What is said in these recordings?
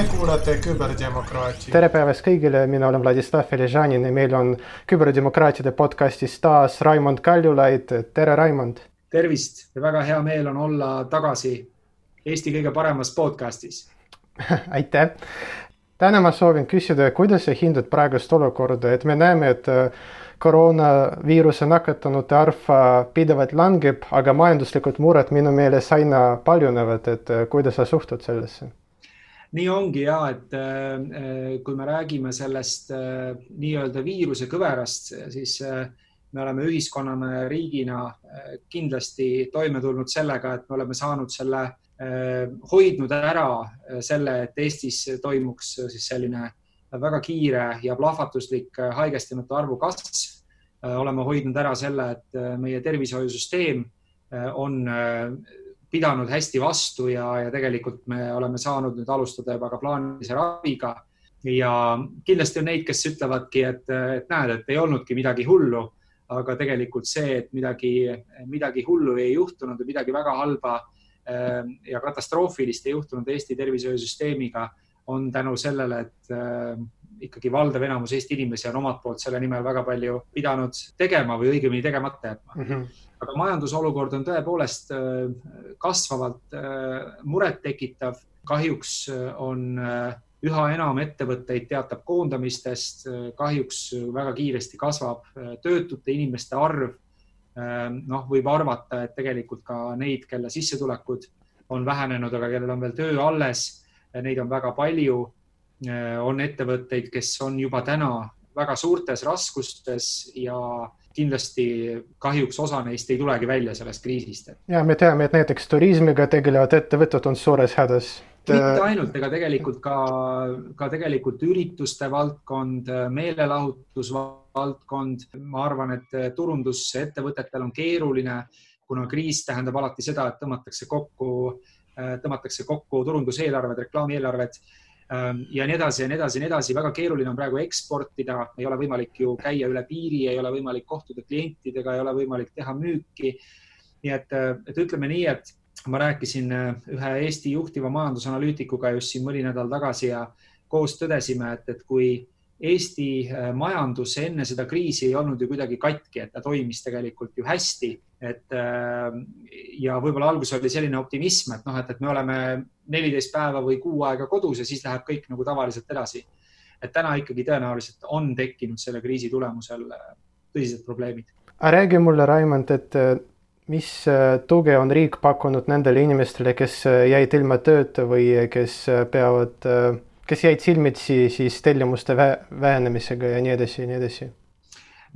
Te kuulate küberdemokraati. tere päevast kõigile, mina olen Vladislav Feližanin ja meil on küberdemokraatide podcastis taas Raimond Kaljulaid. tere, Raimond. tervist ja väga hea meel on olla tagasi Eesti kõige paremas podcastis aitäh. täna ma soovin küsida, kuidas sa hindad praegust olukorda, et me näeme, et äh, koroonaviiruse nakatunute arv äh, pidevalt langeb, aga majanduslikud mured minu meelest aina paljunevad, et äh, kuidas sa suhtud sellesse? Nii ongi ja, et äh, kui me räägime sellest äh, nii-öelda viiruse kõverast, siis äh, me oleme ühiskonnana ja riigina kindlasti toime tulnud sellega, et me oleme saanud selle, hoidnud ära selle, et Eestis toimuks siis selline väga kiire ja plahvatuslik haigestunute arvu kasv. oleme hoidnud ära selle, et meie tervishoiusüsteem on pidanud hästi vastu ja, ja tegelikult me oleme saanud nüüd alustada juba ka plaanilise raviga. ja kindlasti on neid, kes ütlevadki, et, et näed, et ei olnudki midagi hullu, aga tegelikult see, et midagi, midagi hullu ei juhtunud või midagi väga halba äh, ja katastroofilist ei juhtunud Eesti tervishoiusüsteemiga, on tänu sellele, et äh, ikkagi valdav enamus Eesti inimesi on omalt poolt selle nimel väga palju pidanud tegema või õigemini tegemata jätma mm. -hmm aga majandusolukord on tõepoolest äh, kasvavalt äh, murettekitav. kahjuks äh, on üha enam ettevõtteid teatab koondamistest, kahjuks väga kiiresti kasvab töötute inimeste arv. noh, võib arvata, et tegelikult ka neid, kelle sissetulekud on vähenenud, aga kellel on veel töö alles, neid on väga palju. On ettevõtteid, kes on juba täna väga suurtes raskustes ja kindlasti kahjuks osa neist ei tulegi välja sellest kriisist. ja me teame, et näiteks turismiga tegelevad ettevõtted on suures hädas. mitte ainult, ega tegelikult ka, ka tegelikult ürituste valdkond, meelelahutusvaldkond, ma arvan, et turundusettevõtetel on keeruline, kuna kriis tähendab alati seda, et tõmmatakse kokku, tõmmatakse kokku turunduseelarved, reklaamieelarved ja nii edasi ja nii edasi ja nii edasi. väga keeruline on praegu eksportida, ei ole võimalik ju käia üle piiri, ei ole võimalik kohtuda klientidega, ei ole võimalik teha müüki. nii et, et ütleme nii, et ma rääkisin äh, ühe Eesti juhtiva majandusanalüütikuga just siin mõni nädal tagasi ja koos tõdesime, et, et kui Eesti äh, majandus enne seda kriisi ei olnud ju kuidagi katki, et ta toimis tegelikult ju hästi. Et äh, ja võib-olla alguses oli selline optimism, et noh, et, et me oleme neliteist päeva või kuu aega kodus ja siis läheb kõik nagu tavaliselt edasi. et täna ikkagi tõenäoliselt on tekkinud selle kriisi tulemusel äh, tõsised probleemid. räägi mulle, Raimond, et mis tuge on riik pakkunud nendele inimestele, kes jäid ilma tööta või kes peavad kes jäid silmitsi siis tellimuste vähenemisega ja nii edasi ja nii edasi?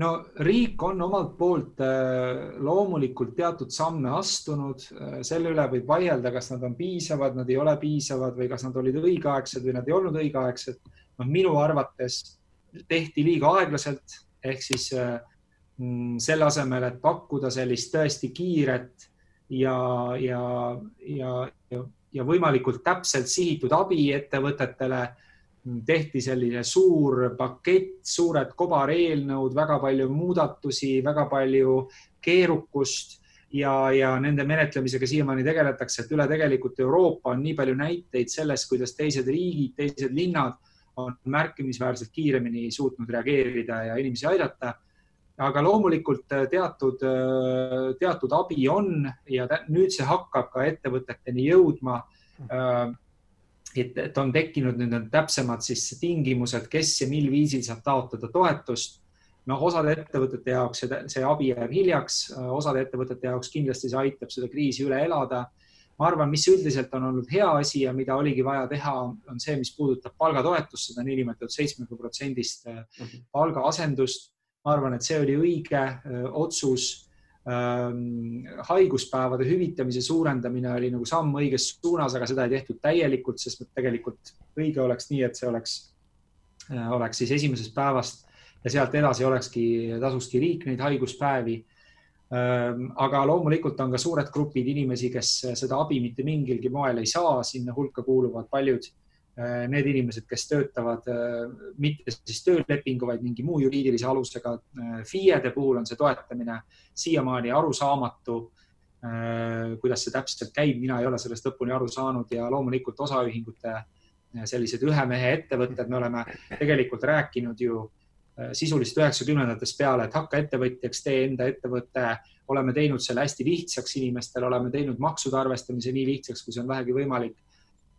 No riik on omalt poolt äh, loomulikult teatud samme astunud, äh, selle üle võib vaielda, kas nad on piisavad, nad ei ole piisavad või kas nad olid õigeaegsed või nad ei olnud õigeaegsed. noh, minu arvates tehti liiga aeglaselt ehk siis äh, mm, selle asemel, et pakkuda sellist tõesti kiiret ja, ja, ja, ja ja võimalikult täpselt sihitud abi ettevõtetele. Tehti selline suur pakett, suured kobareelnõud, väga palju muudatusi, väga palju keerukust ja, ja nende menetlemisega siiamaani tegeletakse, et üle tegelikult Euroopa on nii palju näiteid sellest, kuidas teised riigid, teised linnad on märkimisväärselt kiiremini suutnud reageerida ja inimesi aidata aga loomulikult äh, teatud, äh, teatud abi on ja nüüd see hakkab ka ettevõteteni jõudma. Et, on tekkinud nüüd need täpsemad siis tingimused, kes ja mil viisil saab taotleda toetust. noh, osade ettevõtete jaoks see, see abi jääb hiljaks, osade ettevõtete jaoks kindlasti see aitab seda kriisi üle elada ma arvan, mis üldiselt on olnud hea asi ja mida oligi vaja teha, on see, mis puudutab palgatoetust, seda niinimetatud seitsmekümne protsendist mhm. palgaasendust ma arvan, et see oli õige otsus. Haiguspäevade hüvitamise suurendamine oli nagu samm õiges suunas, aga seda ei tehtud täielikult, sest tegelikult õige oleks nii, et see oleks, oleks siis esimesest päevast ja sealt edasi olekski, tasukski riik neid haiguspäevi. Aga loomulikult on ka suured grupid inimesi, kes seda abi mitte mingilgi moel ei saa, sinna hulka kuuluvad paljud Äh, need inimesed, kes töötavad äh, mitte siis töölepingu, vaid mingi muu juriidilise alusega. Äh, FIE-de puhul on see toetamine siiamaani arusaamatu. kuidas see täpselt käib, mina ei ole sellest lõpuni aru saanud ja loomulikult osaühingute sellised ühe mehe ettevõtted, me oleme tegelikult rääkinud ju sisuliselt üheksakümnendatest peale, et hakka ettevõtjaks, tee enda ettevõte, oleme teinud selle hästi lihtsaks inimestele, oleme teinud maksude arvestamise nii lihtsaks, kui see on vähegi võimalik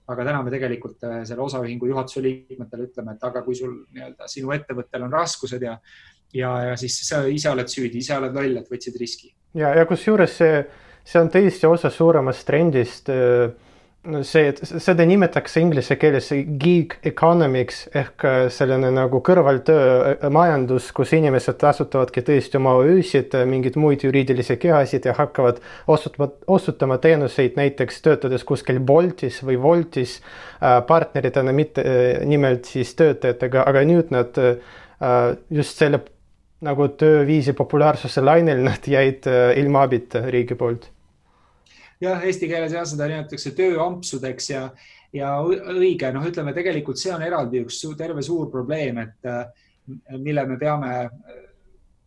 aga täna me tegelikult äh, selle osaühingu juhatuse liikmetele ütleme, et aga kui sul nii-öelda sinu ettevõttel on raskused ja, ja, ja siis sa ise oled süüdi, ise oled loll, et võtsid riski. ja, ja kusjuures see, see on tõesti osa suuremast trendist äh, see, seda nimetatakse inglise keeles gig economics ehk äh, selline nagu kõrvaltöömajandus, äh, kus inimesed asutavadki tõesti oma öösid, äh, mingeid muid juriidilisi kehasid ja hakkavad osutama, osutama teenuseid näiteks töötades kuskil Boltis või Woltis partneritena, mitte nimelt siis töötajatega, aga nüüd nad just selle nagu tööviisi populaarsuse lainel nad jäid ilma abita riigi poolt jah, eesti keeles jah, seda nimetatakse tööampsudeks ja, ja õige, noh, ütleme tegelikult see on eraldi üks terve suur probleem, et äh, mille me peame,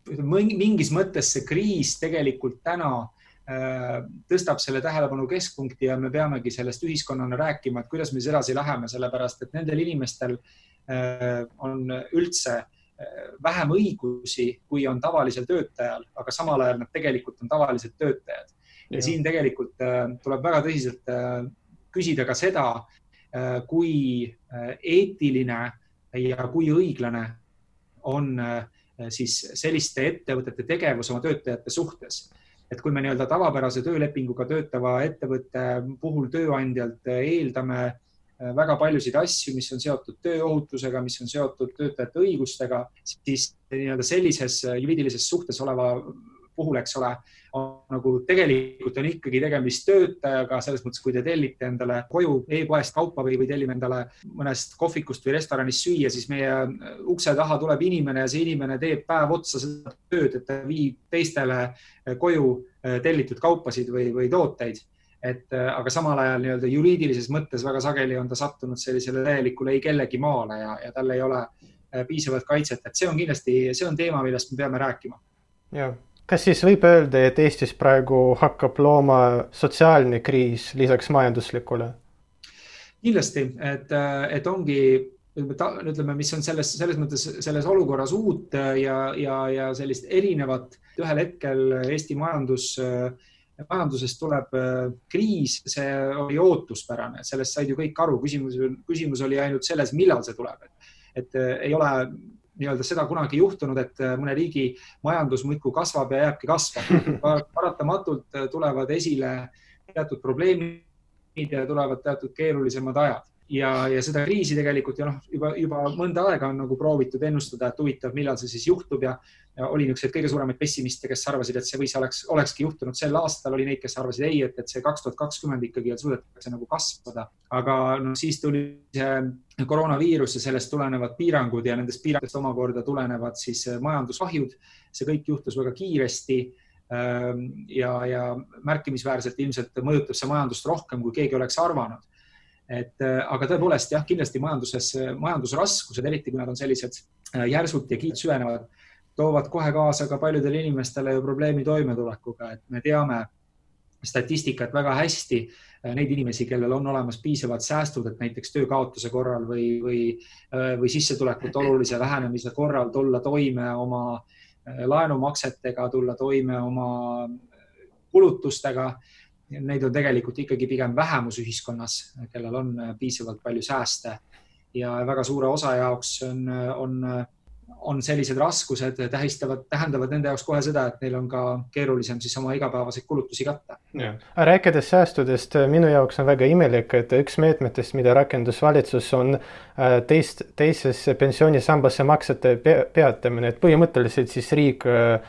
mingis mõttes see kriis tegelikult täna äh, tõstab selle tähelepanu keskpunkti ja me peamegi sellest ühiskonnana rääkima, et kuidas me siis edasi läheme, sellepärast et nendel inimestel äh, on üldse vähem õigusi, kui on tavalisel töötajal, aga samal ajal nad tegelikult on tavalised töötajad ja siin tegelikult äh, tuleb väga tõsiselt äh, küsida ka seda, äh, kui eetiline ja kui õiglane on siis selliste ettevõtete tegevus oma töötajate suhtes. et kui me nii-öelda tavapärase töölepinguga töötava ettevõtte puhul tööandjalt eeldame väga paljusid asju, mis on seotud tööohutusega, mis on seotud töötajate õigustega, siis nii-öelda sellises juriidilises suhtes oleva puhul, eks ole, nagu tegelikult on ikkagi tegemist töötajaga selles mõttes, kui te tellite endale koju e-poest kaupa või, või tellime endale mõnest kohvikust või restoranist süüa, siis meie ukse taha tuleb inimene ja see inimene teeb päev otsa seda tööd, et ta viib teistele koju eh, tellitud kaupasid või, või tooteid. Et aga samal ajal nii-öelda juriidilises mõttes väga sageli on ta sattunud sellisele täielikule ei kellegi maale ja, ja tal ei ole piisavat kaitset, et see on kindlasti, see on teema, millest me peame rääkima. jah kas siis võib öelda, et Eestis praegu hakkab looma sotsiaalne kriis lisaks majanduslikule? kindlasti, et, et ongi ütleme, mis on selles, selles mõttes selles olukorras uut ja, ja, ja sellist erinevat. ühel hetkel Eesti majandus, majandusest tuleb kriis, see oli ootuspärane, sellest said ju kõik aru. küsimus, küsimus oli ainult selles, millal see tuleb, et, et ei ole nii-öelda seda kunagi juhtunud, et äh, mõne riigi majandus muudkui kasvab ja jääbki kasvama. paratamatult äh, tulevad esile teatud probleemid ja tulevad teatud keerulisemad ajad ja, ja seda kriisi tegelikult ja noh, juba, juba mõnda aega on nagu proovitud ennustada, et huvitav, millal see siis juhtub ja, ja oli niisuguseid kõige suuremaid pessimiste, kes arvasid, et see võis, oleks, olekski juhtunud sel aastal, oli neid, kes arvasid ei, et, et see kaks tuhat kakskümmend ikkagi suudetakse nagu kasvada. aga noh, siis tuli see koroonaviirus ja sellest tulenevad piirangud ja nendest piirangutest omakorda tulenevad siis majanduskahjud. see kõik juhtus väga kiiresti ehm, ja, ja märkimisväärselt ilmselt mõjutab see majandust rohkem, kui keegi oleks arvanud et äh, aga tõepoolest jah, kindlasti majanduses, majandusraskused, eriti kui nad on sellised äh, järsult ja kiirelt süvenevad, toovad kohe kaasa ka paljudele inimestele ju probleemi toimetulekuga, et me teame statistikat väga hästi, äh, neid inimesi, kellel on olemas piisavad säästud, et näiteks töö kaotuse korral või, või, või sissetulekute olulise vähenemise korral tulla toime oma laenumaksetega, tulla toime oma kulutustega neid on tegelikult ikkagi pigem vähemus ühiskonnas, kellel on äh, piisavalt palju sääste. Ja väga suure osa jaoks on, on, on sellised raskused tähistavad, tähendavad nende jaoks kohe seda, et neil on ka keerulisem siis oma igapäevaseid kulutusi katta. rääkides säästudest, minu jaoks on väga imelik, et üks meetmetest, mida rakendas valitsus, on äh, teist, teisesse pensionisambasse maksete peatamine, et põhimõtteliselt siis riik äh,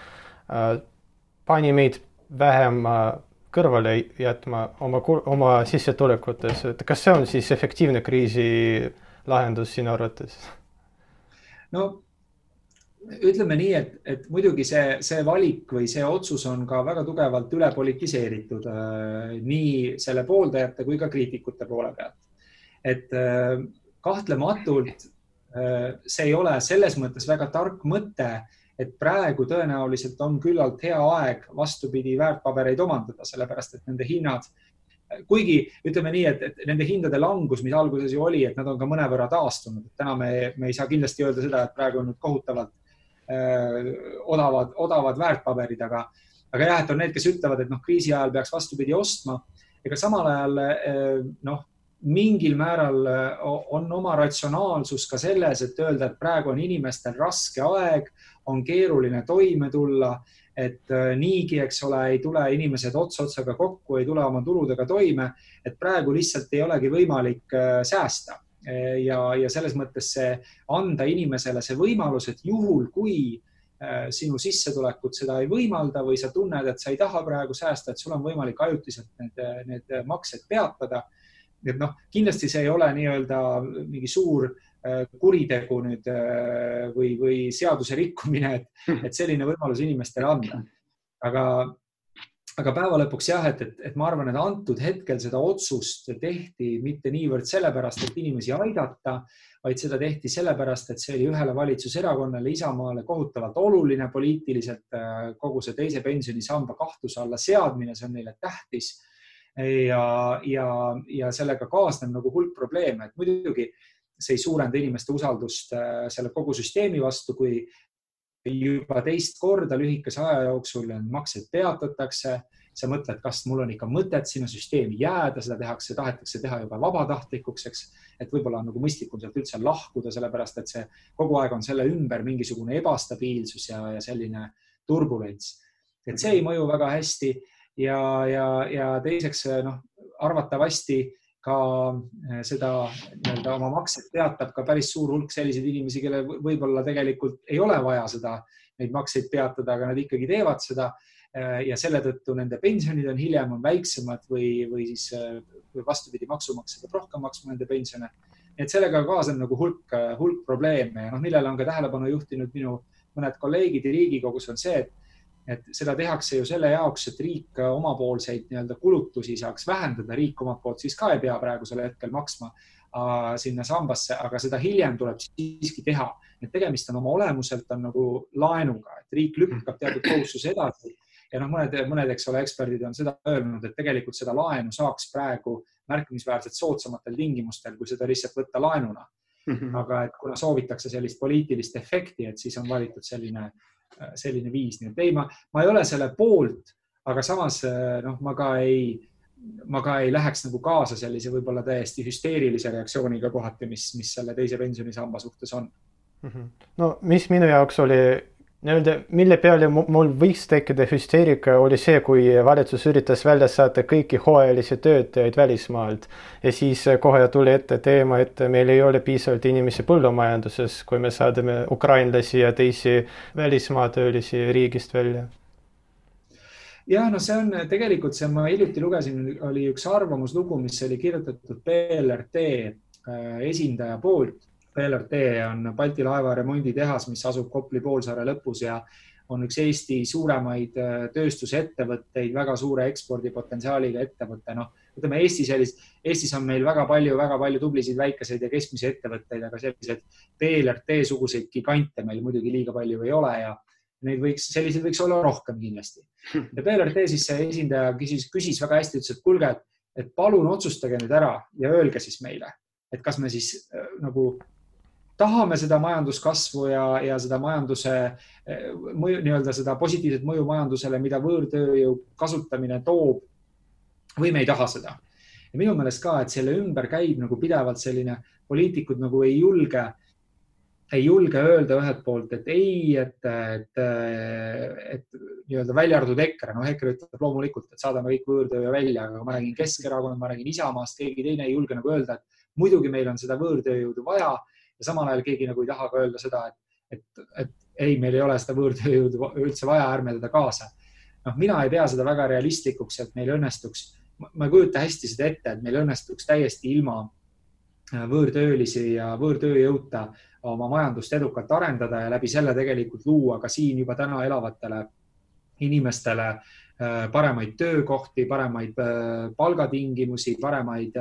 pani meid vähem kõrvale jätma oma, oma sissetulekutes, et kas see on siis efektiivne kriisi lahendus sinu arvates? no ütleme nii, et, et muidugi see, see valik või see otsus on ka väga tugevalt üle politiseeritud äh, nii selle pooldajate kui ka kriitikute poole pealt. et äh, kahtlematult äh, see ei ole selles mõttes väga tark mõte et praegu tõenäoliselt on küllalt hea aeg vastupidi väärtpabereid omandada, sellepärast et nende hinnad kuigi ütleme nii, et, et nende hindade langus, mis alguses ju oli, et nad on ka mõnevõrra taastunud, täna me, me ei saa kindlasti öelda seda, et praegu on nüüd kohutavalt äh, odavad, odavad väärtpaberid, aga, aga jah, et on need, kes ütlevad, et noh, kriisi ajal peaks vastupidi ostma. ega samal ajal äh, noh, mingil määral äh, on oma ratsionaalsus ka selles, et öelda, et praegu on inimestel raske aeg, on keeruline toime tulla, et äh, niigi, eks ole, ei tule inimesed ots otsaga kokku, ei tule oma tuludega toime, et praegu lihtsalt ei olegi võimalik äh, säästa. Ja, ja selles mõttes see anda inimesele see võimalus, et juhul, kui sinu sissetulekud seda ei võimalda või sa tunned, et sa ei taha praegu säästa, et sul on võimalik ajutiselt need, need maksed peatada et noh, kindlasti see ei ole nii-öelda mingi suur äh, kuritegu nüüd äh, või, või seaduse rikkumine, et, et selline võimalus inimestele anda. aga, aga päeva lõpuks jah, et, et, et ma arvan, et antud hetkel seda otsust tehti mitte niivõrd sellepärast, et inimesi aidata, vaid seda tehti sellepärast, et see oli ühele valitsuserakonnale, Isamaale kohutavalt oluline poliitiliselt. Äh, kogu see teise pensionisamba kahtluse alla seadmine, see on neile tähtis ja, ja, ja sellega kaasneb nagu hulk probleeme, et muidugi see ei suurenda inimeste usaldust äh, selle kogu süsteemi vastu, kui juba teist korda lühikese aja jooksul maksed peatatakse, sa mõtled, kas mul on ikka mõtet sinna süsteemi jääda, seda tehakse, tahetakse teha juba vabatahtlikuks, eks, et võib-olla on nagu mõistlikum sealt üldse lahkuda, sellepärast et see kogu aeg on selle ümber mingisugune ebastabiilsus ja, ja selline turbulents. et see ei mõju väga hästi ja, ja, ja teiseks noh, arvatavasti ka eh, seda nii-öelda oma makset teatab ka päris suur hulk selliseid inimesi, kellel võib-olla tegelikult ei ole vaja seda, neid makseid peatada, aga nad ikkagi teevad seda. Eh, ja selle tõttu nende pensionid on hiljem on väiksemad või, või siis või vastupidi, maksumaksja peab rohkem maksma nende pensione. nii et sellega kaasneb nagu hulk, hulk probleeme ja noh, millele on ka tähelepanu juhtinud minu mõned kolleegid Riigikogus on see, et et seda tehakse ju selle jaoks, et riik omapoolseid nii-öelda kulutusi saaks vähendada, riik omalt poolt siis ka ei pea praegusel hetkel maksma äh, sinna sambasse, aga seda hiljem tuleb siiski teha. et tegemist on oma olemuselt on nagu laenuga, et riik lükkab teatud kohustuse edasi ja noh, mõned, mõned, eks ole, eksperdid on seda öelnud, et tegelikult seda laenu saaks praegu märkimisväärselt soodsamatel tingimustel, kui seda lihtsalt võtta laenuna. -hmm. aga et kuna soovitakse sellist poliitilist efekti, et siis on valitud selline selline viis, nii et ei, ma, ma ei ole selle poolt, aga samas noh, ma ka ei, ma ka ei läheks nagu kaasa sellise võib-olla täiesti hüsteerilise reaktsiooniga kohati, mis, mis selle teise pensionisamba suhtes on. Mhm. no mis minu jaoks oli nii-öelda, mille peale mul võiks tekkida hüsteerika, oli see, kui valitsus üritas välja saata kõiki hooajalisi töötajaid välismaalt ja siis kohe tuli ette teema, et meil ei ole piisavalt inimesi põllumajanduses, kui me saadame ukrainlasi ja teisi välismaa töölisi riigist välja. ja no see on tegelikult see, ma hiljuti lugesin, oli üks arvamuslugu, mis oli kirjutatud BLRT äh, esindaja poolt PLRT on Balti laeva remonditehas, mis asub Kopli poolsaare lõpus ja on üks Eesti suuremaid äh, tööstusettevõtteid, väga suure ekspordipotentsiaaliga ettevõte. noh, ütleme Eesti sellist, Eestis on meil väga palju, väga palju tublisid väikeseid ja keskmisi ettevõtteid, aga selliseid PLRT suguseid gigante meil muidugi liiga palju ei ole ja neid võiks, selliseid võiks olla rohkem kindlasti. ja PLRT siis see esindaja küsis, küsis väga hästi, ütles, et kuulge, et palun otsustage nüüd ära ja öelge siis meile, et kas me siis äh, nagu tahame seda majanduskasvu ja, ja seda majanduse mõju, nii-öelda seda positiivset mõju majandusele, mida võõrtööjõu kasutamine toob või me ei taha seda. ja minu meelest ka, et selle ümber käib nagu pidevalt selline, poliitikud nagu ei julge, ei julge öelda ühelt poolt, et ei, et, et, et nii-öelda välja arvatud EKRE, noh, EKRE ütleb loomulikult, et saadame kõik võõrtööjõu välja, aga ma räägin Keskerakonnast, ma räägin Isamaast, keegi teine ei julge nagu öelda, et muidugi meil on seda võõrtööjõudu vaja ja samal ajal keegi nagu ei taha ka öelda seda, et, et, et ei, meil ei ole seda võõrtööjõudu üldse vaja, ärme teda kaasa. noh, mina ei pea seda väga realistlikuks, et meil õnnestuks, ma ei kujuta hästi seda ette, et meil õnnestuks täiesti ilma äh, võõrtöölisi ja võõrtööjõuta oma majandust edukalt arendada ja läbi selle tegelikult luua ka siin juba täna elavatele inimestele äh, paremaid töökohti, paremaid äh, palgatingimusi, paremaid,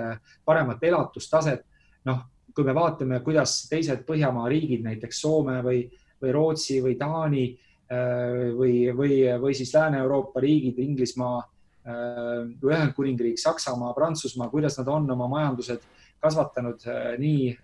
paremat elatustaset. noh, kui me vaatame, kuidas teised Põhjamaa riigid, näiteks Soome või, või Rootsi või Taani äh, või, või, või siis Lääne-Euroopa riigid, Inglismaa, Ühendkuningriik, Saksamaa, Prantsusmaa, kuidas nad on oma majandused kasvatanud nii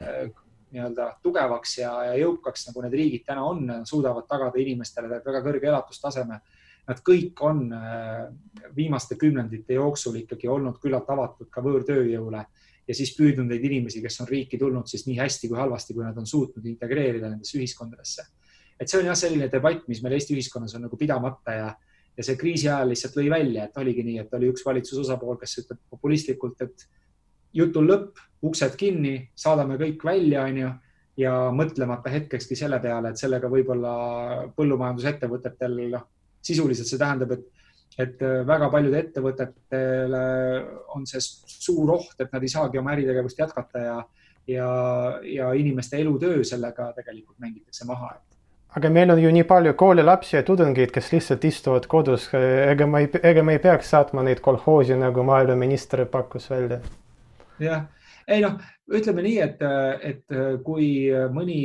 nii-öelda tugevaks ja, ja jõukaks, nagu need riigid täna on, suudavad tagada inimestele väga kõrge elatustaseme. Nad kõik on äh, viimaste kümnendite jooksul ikkagi olnud küllalt avatud ka võõrtööjõule ja siis püüdnud neid inimesi, kes on riiki tulnud siis nii hästi kui halvasti, kui nad on suutnud integreerida nendesse ühiskondadesse. et see on jah, selline debatt, mis meil Eesti ühiskonnas on nagu pidamata ja, ja see kriisi ajal lihtsalt lõi välja, et oligi nii, et oli üks valitsuse osapool, kes ütleb populistlikult, et jutul lõpp, uksed kinni, saadame kõik välja, onju, ja mõtlemata hetkekski selle peale, et sellega võib-olla põllumajandusettevõtetel, noh, sisuliselt see tähendab, et, et väga paljude ettevõtetele on see suur oht, et nad ei saagi oma äritegevust jätkata ja, ja, ja inimeste elutöö sellega tegelikult mängitakse maha aga meil on ju nii palju koolilapsi ja tudengeid, kes lihtsalt istuvad kodus, ega ma ei, ega me ei peaks saatma neid kolhoosi, nagu maaeluminister pakkus välja. Jah, ei noh, ütleme nii, et, et kui mõni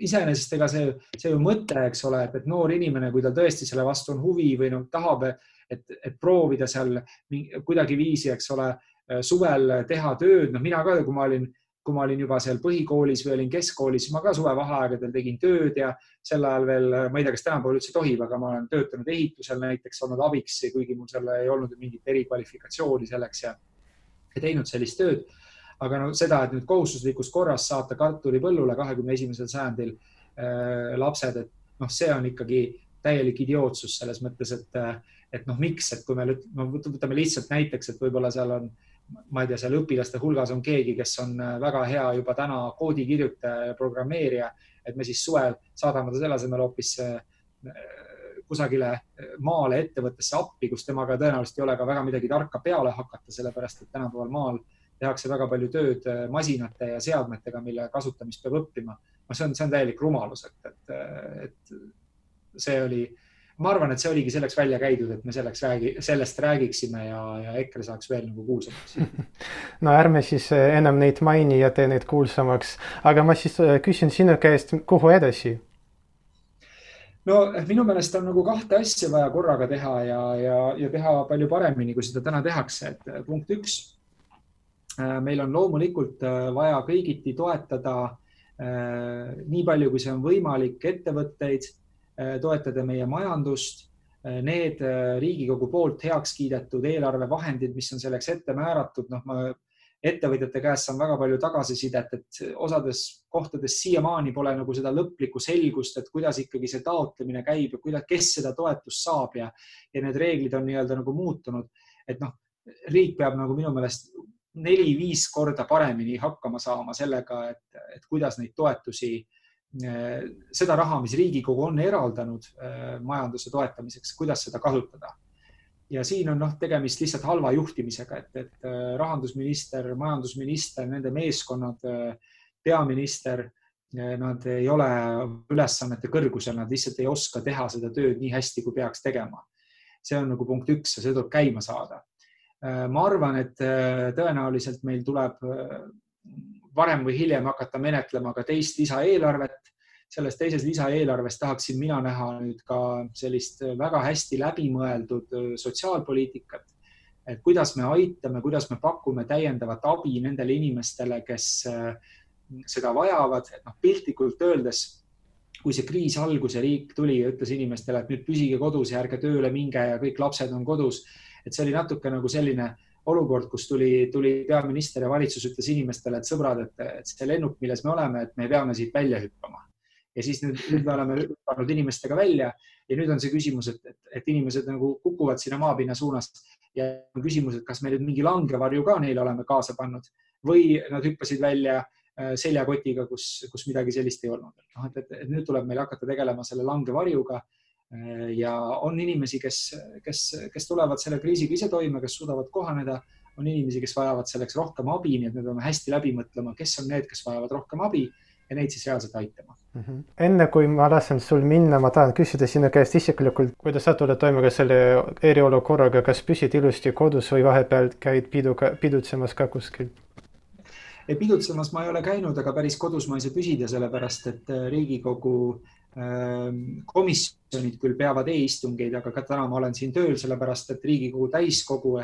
iseenesest ega see, see ju mõte, eks ole, et, et noor inimene, kui tal tõesti selle vastu on huvi või noh, tahab, et, et proovida seal kuidagiviisi, eks ole, suvel teha tööd, noh, mina ka, kui ma olin kui ma olin juba seal põhikoolis või olin keskkoolis, ma ka suvevaheaegadel tegin tööd ja sel ajal veel, ma ei tea, kas tänapäeval üldse tohib, aga ma olen töötanud ehitusel näiteks, olnud abiks, kuigi mul seal ei olnud mingit erikvalifikatsiooni selleks ja teinud sellist tööd. Aga no seda, et nüüd kohustuslikus korras saata kartulipõllule kahekümne esimesel sajandil äh, lapsed, et noh, see on ikkagi täielik idiootsus selles mõttes, et, et noh, miks, et kui me no, võtame lihtsalt näiteks, et võib-olla seal on, ma ei tea, seal õpilaste hulgas on keegi, kes on äh, väga hea juba täna koodikirjutaja ja programmeerija, et me siis suvel saadame ta selle asemel hoopis äh, kusagile maale ettevõttesse appi, kus temaga tõenäoliselt ei ole ka väga midagi tarka peale hakata, sellepärast et tänapäeval maal tehakse väga palju tööd äh, masinate ja seadmetega, mille kasutamist peab õppima. no see on, see on täielik rumalus, et, et, et see oli, ma arvan, et see oligi selleks välja käidud, et me selleks räägi, sellest räägiksime ja, ja EKRE saaks veel nagu kuulsamaks no ärme siis äh, enam neid maini ja tee neid kuulsamaks, aga ma siis äh, küsin sinu käest, kuhu edasi? no minu meelest on nagu kahte asja vaja korraga teha ja, ja, ja teha palju paremini, kui seda täna tehakse, et äh, punkt üks. Äh, meil on loomulikult äh, vaja kõigiti toetada nii palju, kui see on võimalik, ettevõtteid, toetada meie majandust. Need Riigikogu poolt heaks kiidetud eelarvevahendid, mis on selleks ette määratud, noh, ma ettevõtjate käest saan väga palju tagasisidet, et osades kohtades siiamaani pole nagu seda lõplikku selgust, et kuidas ikkagi see taotlemine käib ja kuidas, kes seda toetust saab ja, ja need reeglid on nii-öelda nagu muutunud. et noh, riik peab nagu minu meelest neli-viis korda paremini hakkama saama sellega, et, et kuidas neid toetusi, seda raha, mis Riigikogu on eraldanud majanduse toetamiseks, kuidas seda kasutada ja siin on noh, tegemist lihtsalt halva juhtimisega, et, et äh, rahandusminister, majandusminister, nende meeskonnad, äh, peaminister, nad ei ole ülesannete kõrgusel, nad lihtsalt ei oska teha seda tööd nii hästi, kui peaks tegema. see on nagu punkt üks ja see tuleb käima saada. Ma arvan, et tõenäoliselt meil tuleb varem või hiljem hakata menetlema ka teist lisaeelarvet selles teises lisaeelarves tahaksin mina näha nüüd ka sellist väga hästi läbimõeldud äh, sotsiaalpoliitikat. et kuidas me aitame, kuidas me pakume täiendavat abi nendele inimestele, kes äh, seda vajavad, et noh, piltlikult öeldes, kui see kriis algus ja riik tuli ja ütles inimestele, et nüüd püsige kodus ja ärge tööle minge ja kõik lapsed on kodus, et see oli natuke nagu selline olukord, kus tuli, tuli peaminister ja valitsus ütles inimestele, et sõbrad, et, see lennuk, milles me oleme, et me peame siit välja hüppama ja siis nüüd, nüüd me oleme hüpanud inimestega välja ja nüüd on see küsimus, et, et, et inimesed nagu kukuvad sinna maapinna suunas ja on küsimus, et kas me nüüd mingi langevarju ka neile oleme kaasa pannud või nad hüppasid välja äh, seljakotiga, kus, kus midagi sellist ei olnud. noh, et, et, et nüüd tuleb meil hakata tegelema selle langevarjuga ja on inimesi, kes, kes, kes tulevad selle kriisiga ise toime, kes suudavad kohaneda, on inimesi, kes vajavad selleks rohkem abi, nii et me peame hästi läbi mõtlema, kes on need, kes vajavad rohkem abi ja neid siis reaalselt aitama mm. -hmm. enne kui ma lasen sul minna, ma tahan küsida sinu käest isiklikult, kuidas sa tuled toime ka selle eriolukorraga, kas püsid ilusti kodus või vahepeal käid piduga, pidutsemas ka kuskil? ei, pidutsemas ma ei ole käinud, aga päris kodus ma ei saa püsida, sellepärast et äh, Riigikogu komisjonid küll peavad e-istungeid, aga ka täna ma olen siin tööl, sellepärast et Riigikogu täiskogu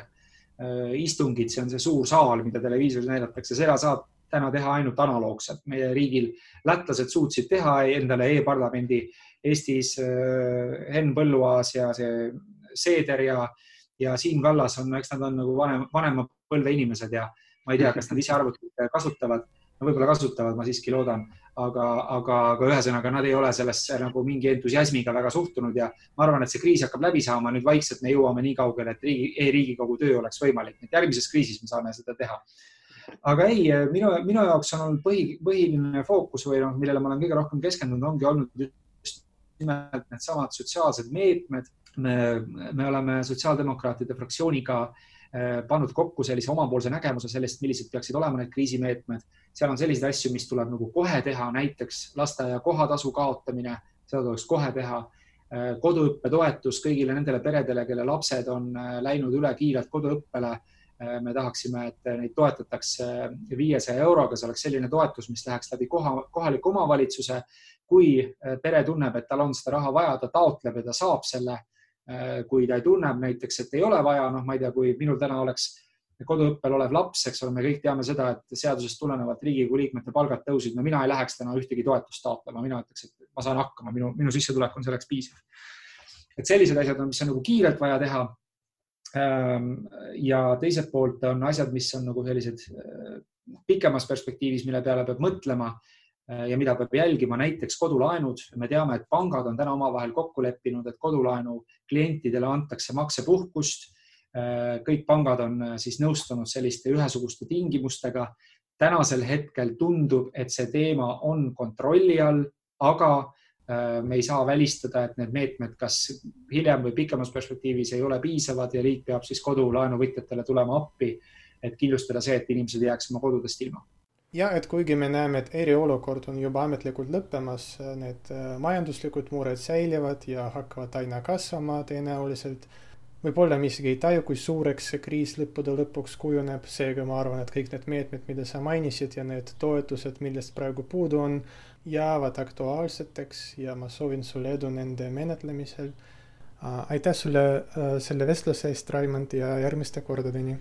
istungid, see on see suur saal, mida televiisoris näidatakse, seda saab täna teha ainult analoogselt. meie riigil lätlased suutsid teha endale e-parlamendi. Eestis Henn Põlluaas ja see Seeder ja, ja Siim Kallas on, eks nad on nagu vanem, vanema põlve inimesed ja ma ei tea, kas nad ise arvutit kasutavad. No võib-olla kasutavad, ma siiski loodan, aga, aga, aga ühesõnaga nad ei ole sellesse nagu mingi entusiasmiga väga suhtunud ja ma arvan, et see kriis hakkab läbi saama, nüüd vaikselt me jõuame nii kaugele, et riigi e, riigikogu töö oleks võimalik, et järgmises kriisis me saame seda teha. aga ei, minu, minu jaoks on olnud põhi, põhiline fookus või noh, millele ma olen kõige rohkem keskendunud, ongi olnud just nimelt needsamad sotsiaalsed meetmed. me, me oleme sotsiaaldemokraatide fraktsiooniga eh, pannud kokku sellise omapoolse nägemuse sellest, millised peaksid olema need kriisimeetmed seal on selliseid asju, mis tuleb nagu kohe teha, näiteks lasteaia kohatasu kaotamine, seda tuleks kohe teha. Äh, koduõppetoetus kõigile nendele peredele, kelle lapsed on äh, läinud üle kiirelt koduõppele. Äh, me tahaksime, et neid toetatakse viiesaja euroga, see oleks selline toetus, mis läheks läbi koha, kohaliku omavalitsuse. kui pere tunneb, et tal on seda raha vaja, ta taotleb ja ta saab selle. Kui ta ei tunne näiteks, et ei ole vaja, noh, ma ei tea, kui minul täna oleks koduõppel olev laps, eks ole, me kõik teame seda, et seadusest tulenevalt Riigikogu liikmete palgad tõusid. no mina ei läheks täna ühtegi toetust taotlema, mina ütleks, et ma saan hakkama, minu, minu sissetulek on selleks piisav. et sellised asjad on, mis on nagu kiirelt vaja teha. Ehm, ja teiselt poolt on asjad, mis on nagu sellised äh, pikemas perspektiivis, mille peale peab mõtlema äh, ja mida peab jälgima, näiteks kodulaenud. me teame, et pangad on täna omavahel kokku leppinud, et kodulaenu klientidele antakse maksepuhkust Äh, kõik pangad on äh, siis nõustunud selliste ühesuguste tingimustega. tänasel hetkel tundub, et see teema on kontrolli all, aga äh, me ei saa välistada, et need meetmed, kas hiljem või pikemas perspektiivis ei ole piisavad ja riik peab siis kodulaenuvõtjatele tulema appi, et kindlustada see, et inimesed ei jääks oma kodudest ilma ja et kuigi me näeme, et eriolukord on juba ametlikult lõppemas, need majanduslikud mured säilivad ja hakkavad aina kasvama tõenäoliselt võib-olla me isegi ei taju, kui suureks see kriis lõppude lõpuks kujuneb, seega ma arvan, et kõik need meetmed, mida sa mainisid ja need toetused, millest praegu puudu on, jäävad aktuaalseteks ja ma soovin sulle edu nende menetlemisel. aitäh sulle selle vestluse eest, Raimond, ja järgmiste kordadeni